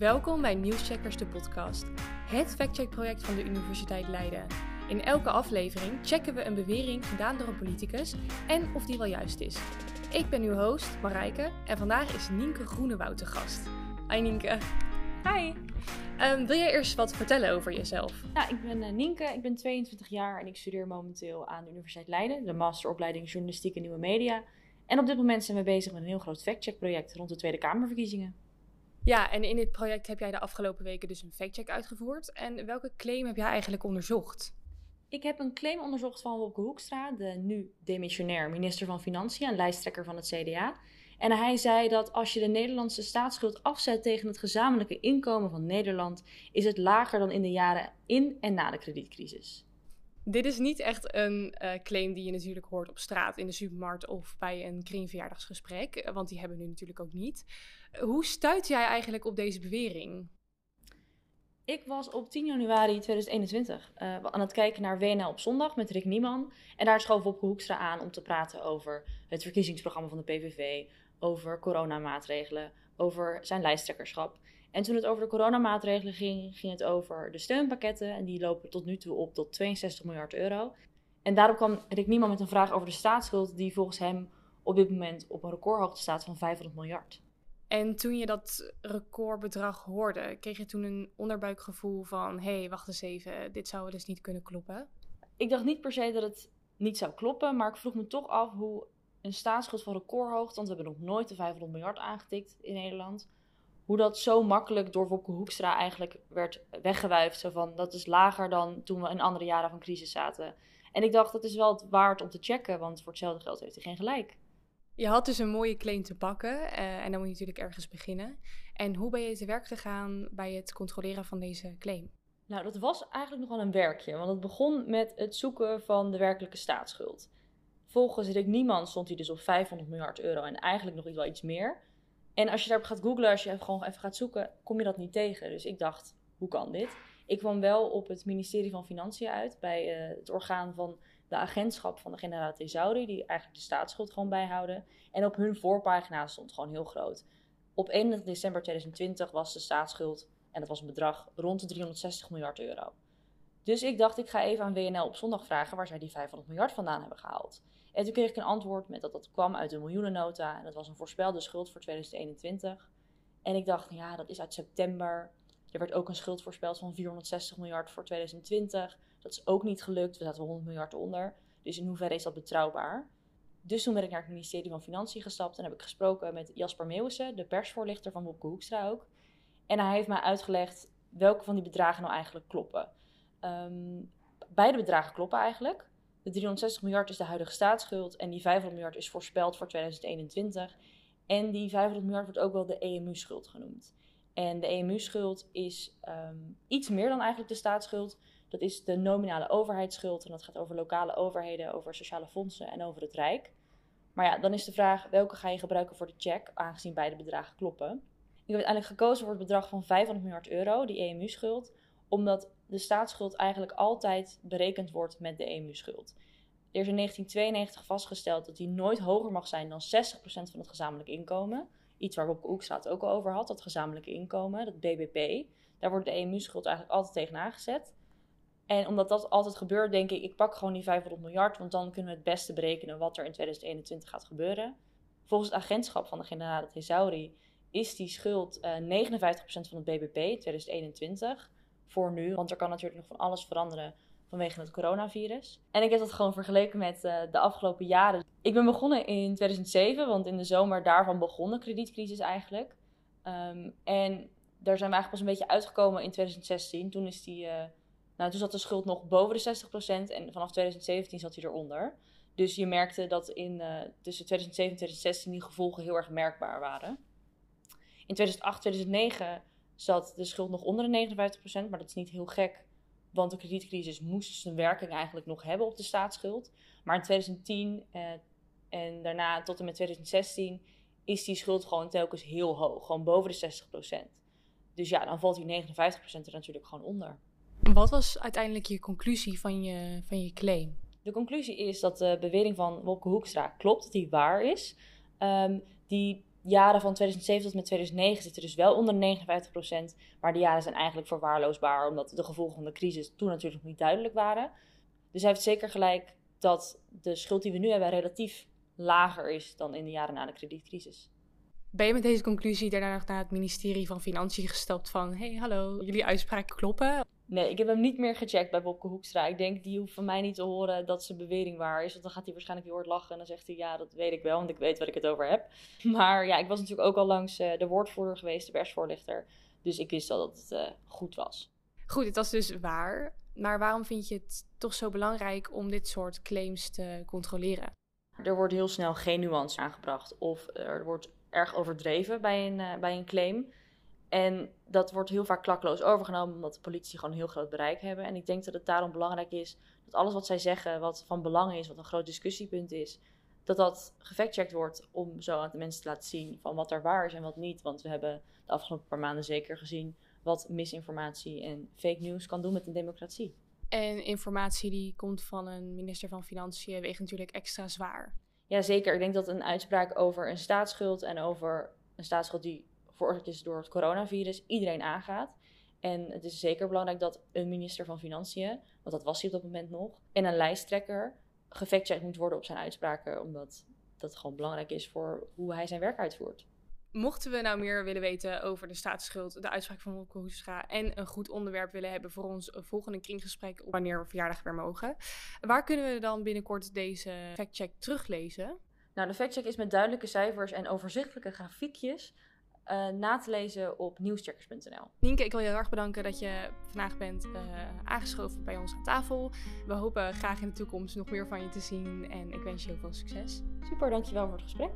Welkom bij Nieuwscheckers, de podcast. Het factcheckproject van de Universiteit Leiden. In elke aflevering checken we een bewering gedaan door een politicus en of die wel juist is. Ik ben uw host, Marijke, en vandaag is Nienke Groenewoud te gast. Hi Nienke. Hi. Um, wil jij eerst wat vertellen over jezelf? Nou, ik ben uh, Nienke, ik ben 22 jaar en ik studeer momenteel aan de Universiteit Leiden, de masteropleiding Journalistiek en Nieuwe Media. En op dit moment zijn we bezig met een heel groot factcheckproject rond de Tweede Kamerverkiezingen. Ja, en in dit project heb jij de afgelopen weken dus een factcheck uitgevoerd. En welke claim heb jij eigenlijk onderzocht? Ik heb een claim onderzocht van Wopke Hoekstra, de nu demissionair minister van Financiën en lijsttrekker van het CDA. En hij zei dat als je de Nederlandse staatsschuld afzet tegen het gezamenlijke inkomen van Nederland, is het lager dan in de jaren in en na de kredietcrisis. Dit is niet echt een uh, claim die je natuurlijk hoort op straat, in de supermarkt of bij een kringverjaardagsgesprek, eh, want die hebben we nu natuurlijk ook niet. Hoe stuit jij eigenlijk op deze bewering? Ik was op 10 januari 2021 uh, eh, aan het kijken naar WNL op zondag met Rick Nieman. En daar schoof Wopke Hoekstra aan om te praten over het verkiezingsprogramma van de PVV, over coronamaatregelen, over zijn lijsttrekkerschap. En toen het over de coronamaatregelen ging, ging het over de steunpakketten. En die lopen tot nu toe op tot 62 miljard euro. En daarop kwam Rick Nieman met een vraag over de staatsschuld, die volgens hem op dit moment op een recordhoogte staat van 500 miljard. En toen je dat recordbedrag hoorde, kreeg je toen een onderbuikgevoel van: hé, hey, wacht eens even, dit zou dus niet kunnen kloppen? Ik dacht niet per se dat het niet zou kloppen, maar ik vroeg me toch af hoe een staatsschuld van recordhoogte, want we hebben nog nooit de 500 miljard aangetikt in Nederland, hoe dat zo makkelijk door Wopke Hoekstra eigenlijk werd weggewuifd. Zo van, dat is lager dan toen we in andere jaren van crisis zaten. En ik dacht, dat is wel het waard om te checken, want voor hetzelfde geld heeft hij geen gelijk. Je had dus een mooie claim te pakken uh, en dan moet je natuurlijk ergens beginnen. En hoe ben je te werk gegaan bij het controleren van deze claim? Nou, dat was eigenlijk nog wel een werkje, want het begon met het zoeken van de werkelijke staatsschuld. Volgens Rick Niemand stond hij dus op 500 miljard euro en eigenlijk nog iets wel iets meer. En als je daarop gaat googlen, als je gewoon even gaat zoeken, kom je dat niet tegen. Dus ik dacht, hoe kan dit? Ik kwam wel op het ministerie van Financiën uit, bij uh, het orgaan van de agentschap van de generaal Thesauri, die eigenlijk de staatsschuld gewoon bijhouden. En op hun voorpagina stond gewoon heel groot. Op 31 december 2020 was de staatsschuld, en dat was een bedrag rond de 360 miljard euro. Dus ik dacht, ik ga even aan WNL op zondag vragen waar zij die 500 miljard vandaan hebben gehaald. En toen kreeg ik een antwoord met dat dat kwam uit de miljoenennota en dat was een voorspelde schuld voor 2021. En ik dacht, ja, dat is uit september. Er werd ook een schuld voorspeld van 460 miljard voor 2020. Dat is ook niet gelukt. We zaten 100 miljard onder. Dus in hoeverre is dat betrouwbaar? Dus toen ben ik naar het ministerie van Financiën gestapt en heb ik gesproken met Jasper Meeuwissen, de persvoorlichter van Wopke Hoekstra ook. En hij heeft mij uitgelegd welke van die bedragen nou eigenlijk kloppen. Um, beide bedragen kloppen eigenlijk. De 360 miljard is de huidige staatsschuld en die 500 miljard is voorspeld voor 2021. En die 500 miljard wordt ook wel de EMU-schuld genoemd. En de EMU-schuld is um, iets meer dan eigenlijk de staatsschuld. Dat is de nominale overheidsschuld en dat gaat over lokale overheden, over sociale fondsen en over het Rijk. Maar ja, dan is de vraag welke ga je gebruiken voor de check, aangezien beide bedragen kloppen. Ik heb uiteindelijk gekozen voor het bedrag van 500 miljard euro, die EMU-schuld, omdat de staatsschuld eigenlijk altijd berekend wordt met de EMU-schuld. Er is in 1992 vastgesteld dat die nooit hoger mag zijn dan 60% van het gezamenlijk inkomen. Iets waar Wopke Oekstra het ook al over had, dat gezamenlijke inkomen, dat BBP. Daar wordt de EMU-schuld eigenlijk altijd tegen aangezet. En omdat dat altijd gebeurt, denk ik, ik pak gewoon die 500 miljard, want dan kunnen we het beste berekenen wat er in 2021 gaat gebeuren. Volgens het agentschap van de generaal Thesauri is die schuld uh, eh, 59% van het BBP in 2021 voor nu. Want er kan natuurlijk nog van alles veranderen vanwege het coronavirus. En ik heb dat gewoon vergeleken met uh, de afgelopen jaren. Ik ben begonnen in 2007, want in de zomer daarvan begon de kredietcrisis eigenlijk. Um, en daar zijn we eigenlijk pas een beetje uitgekomen in 2016. Toen, is die, uh, nou, toen zat de schuld nog boven de 60% en vanaf 2017 zat hij eronder. Dus je merkte dat in, uh, tussen 2007 en 2016 die gevolgen heel erg merkbaar waren. In 2008, 2009 zat de schuld nog onder de 59%, maar dat is niet heel gek, want de kredietcrisis moest zijn werking eigenlijk nog hebben op de staatsschuld. Maar in 2010 eh, en daarna tot en met 2016 is die schuld gewoon telkens heel hoog, gewoon boven de 60%. Dus ja, dan valt die 59% er natuurlijk gewoon onder. Wat was uiteindelijk je conclusie van je, van je claim? De conclusie is dat de bewering van Wopke Hoekstra klopt, dat die waar is. Um, die jaren van 2007 tot met 2009 zitten dus wel onder de 59%. Maar de jaren zijn eigenlijk verwaarloosbaar, omdat de gevolgen van de crisis toen natuurlijk nog niet duidelijk waren. Dus hij heeft zeker gelijk dat de schuld die we nu hebben relatief lager is dan in de jaren na de kredietcrisis. Ben je met deze conclusie daarna nog naar het ministerie van Financiën gestapt van... hey, hallo, jullie uitspraken kloppen? Nee, ik heb hem niet meer gecheckt bij Bobke Hoekstra. Ik denk, die hoeft van mij niet te horen dat zijn bewering waar is. Want dan gaat hij waarschijnlijk heel hard lachen en dan zegt hij... ja, dat weet ik wel, want ik weet wat ik het over heb. Maar ja, ik was natuurlijk ook al langs eh, de woordvoerder geweest, de persvoorlichter. Dus ik wist al dat het uh, goed was. Goed, het was dus waar. Maar waarom vind je het toch zo belangrijk om dit soort claims te controleren? Er wordt heel snel geen nuance aangebracht of er wordt erg overdreven bij een, uh, bij een claim. En dat wordt heel vaak klakloos overgenomen omdat de politie gewoon een heel groot bereik hebben. En ik denk dat het daarom belangrijk is dat alles wat zij zeggen, wat van belang is, wat een groot discussiepunt is, dat dat gefactcheckt wordt om zo aan de mensen te laten zien van wat er waar is en wat niet. Want we hebben de afgelopen paar maanden zeker gezien wat misinformatie en fake news kan doen met een democratie. En informatie die komt van een minister van Financiën weegt natuurlijk extra zwaar. Ja, zeker. Ik denk dat een uitspraak over een staatsschuld en over een staatsschuld die veroorzaakt is door het coronavirus iedereen aangaat. En het is zeker belangrijk dat een minister van Financiën, want dat was hij op dat moment nog, en een lijsttrekker gefactcheckt moet worden op zijn uitspraken, omdat dat gewoon belangrijk is voor hoe hij zijn werk uitvoert. Mochten we nou meer willen weten over de staatsschuld, de uitspraak van Wopke Hoekstra en een goed onderwerp willen hebben voor ons volgende kringgesprek, wanneer we verjaardag weer mogen, waar kunnen we dan binnenkort deze factcheck teruglezen? Nou, de factcheck is met duidelijke cijfers en overzichtelijke grafiekjes uh, na te lezen op nieuwscheckers.nl. Nienke, ik wil je heel erg bedanken dat je vandaag bent uh, aangeschoven bij ons aan tafel. We hopen graag in de toekomst nog meer van je te zien en ik wens je heel veel succes. Super, dankjewel voor het gesprek.